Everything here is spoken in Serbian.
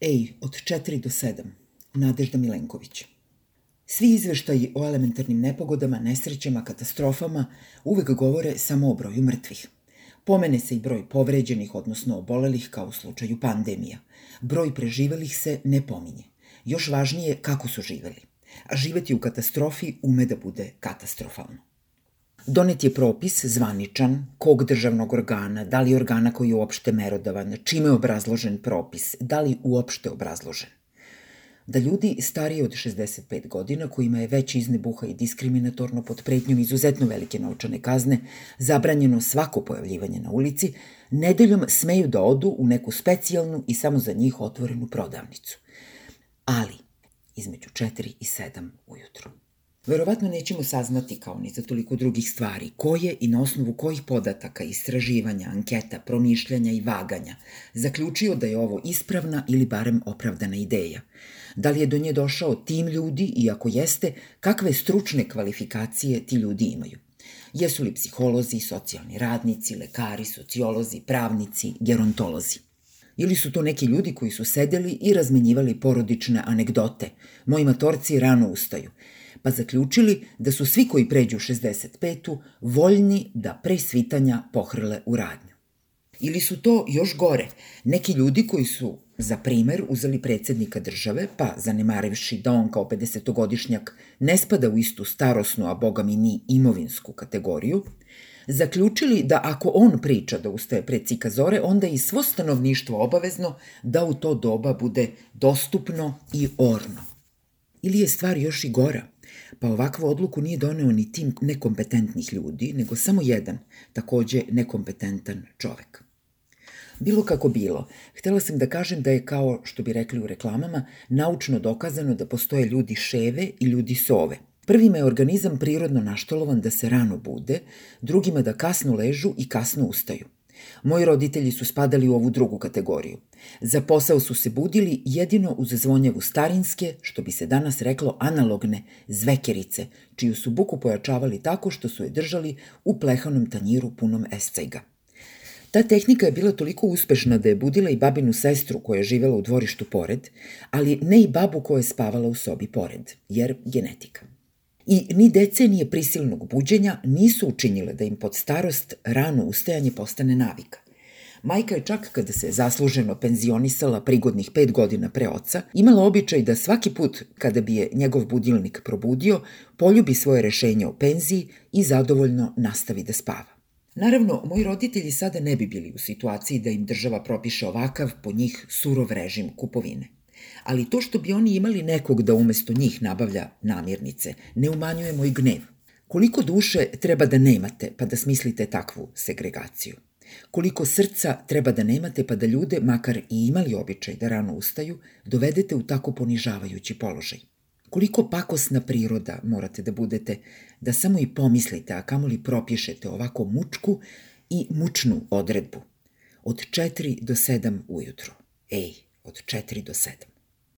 Ej, od 4 do 7. Nadežda Milenković. Svi izveštaji o elementarnim nepogodama, nesrećama, katastrofama uvek govore samo o broju mrtvih. Pomene se i broj povređenih, odnosno obolelih, kao u slučaju pandemija. Broj preživelih se ne pominje. Još važnije kako su živeli. A živeti u katastrofi ume da bude katastrofalno. Donet je propis zvaničan kog državnog organa, da li organa koji je uopšte merodavan, čime je obrazložen propis, da li uopšte obrazložen. Da ljudi stariji od 65 godina, kojima je već iznebuha i diskriminatorno pod pretnjom izuzetno velike novčane kazne, zabranjeno svako pojavljivanje na ulici, nedeljom smeju da odu u neku specijalnu i samo za njih otvorenu prodavnicu. Ali, između 4 i 7 ujutru. Verovatno nećemo saznati kao ni za toliko drugih stvari, koje i na osnovu kojih podataka, istraživanja, anketa, promišljanja i vaganja zaključio da je ovo ispravna ili barem opravdana ideja. Da li je do nje došao tim ljudi i ako jeste, kakve stručne kvalifikacije ti ljudi imaju? Jesu li psiholozi, socijalni radnici, lekari, sociolozi, pravnici, gerontolozi? Ili su to neki ljudi koji su sedeli i razmenjivali porodične anegdote. Moji matorci rano ustaju pa zaključili da su svi koji pređu 65. voljni da pre svitanja pohrle u radnju. Ili su to još gore, neki ljudi koji su za primer uzeli predsednika države, pa zanemarivši da on kao 50-godišnjak ne spada u istu starosnu, a boga mi ni imovinsku kategoriju, zaključili da ako on priča da ustaje pred cika zore, onda i svo stanovništvo obavezno da u to doba bude dostupno i orno. Ili je stvar još i gora – pa ovakvu odluku nije doneo ni tim nekompetentnih ljudi, nego samo jedan, takođe nekompetentan čovek. Bilo kako bilo, htela sam da kažem da je kao, što bi rekli u reklamama, naučno dokazano da postoje ljudi ševe i ljudi sove. Prvima je organizam prirodno naštalovan da se rano bude, drugima da kasno ležu i kasno ustaju. Moji roditelji su spadali u ovu drugu kategoriju. Za posao su se budili jedino uz zvonjavu starinske, što bi se danas reklo analogne, zvekerice, čiju su buku pojačavali tako što su je držali u plehanom tanjiru punom escajga. Ta tehnika je bila toliko uspešna da je budila i babinu sestru koja je živela u dvorištu pored, ali ne i babu koja je spavala u sobi pored, jer genetika i ni decenije prisilnog buđenja nisu učinile da im pod starost rano ustajanje postane navika. Majka je čak kada se zasluženo penzionisala prigodnih pet godina pre oca, imala običaj da svaki put kada bi je njegov budilnik probudio, poljubi svoje rešenje o penziji i zadovoljno nastavi da spava. Naravno, moji roditelji sada ne bi bili u situaciji da im država propiše ovakav, po njih, surov režim kupovine ali to što bi oni imali nekog da umesto njih nabavlja namirnice, ne umanjuje moj gnev. Koliko duše treba da nemate pa da smislite takvu segregaciju? Koliko srca treba da nemate pa da ljude, makar i imali običaj da rano ustaju, dovedete u tako ponižavajući položaj? Koliko pakosna priroda morate da budete da samo i pomislite, a kamoli propišete ovako mučku i mučnu odredbu? Od 4 do 7 ujutro. Ej, od 4 do 7.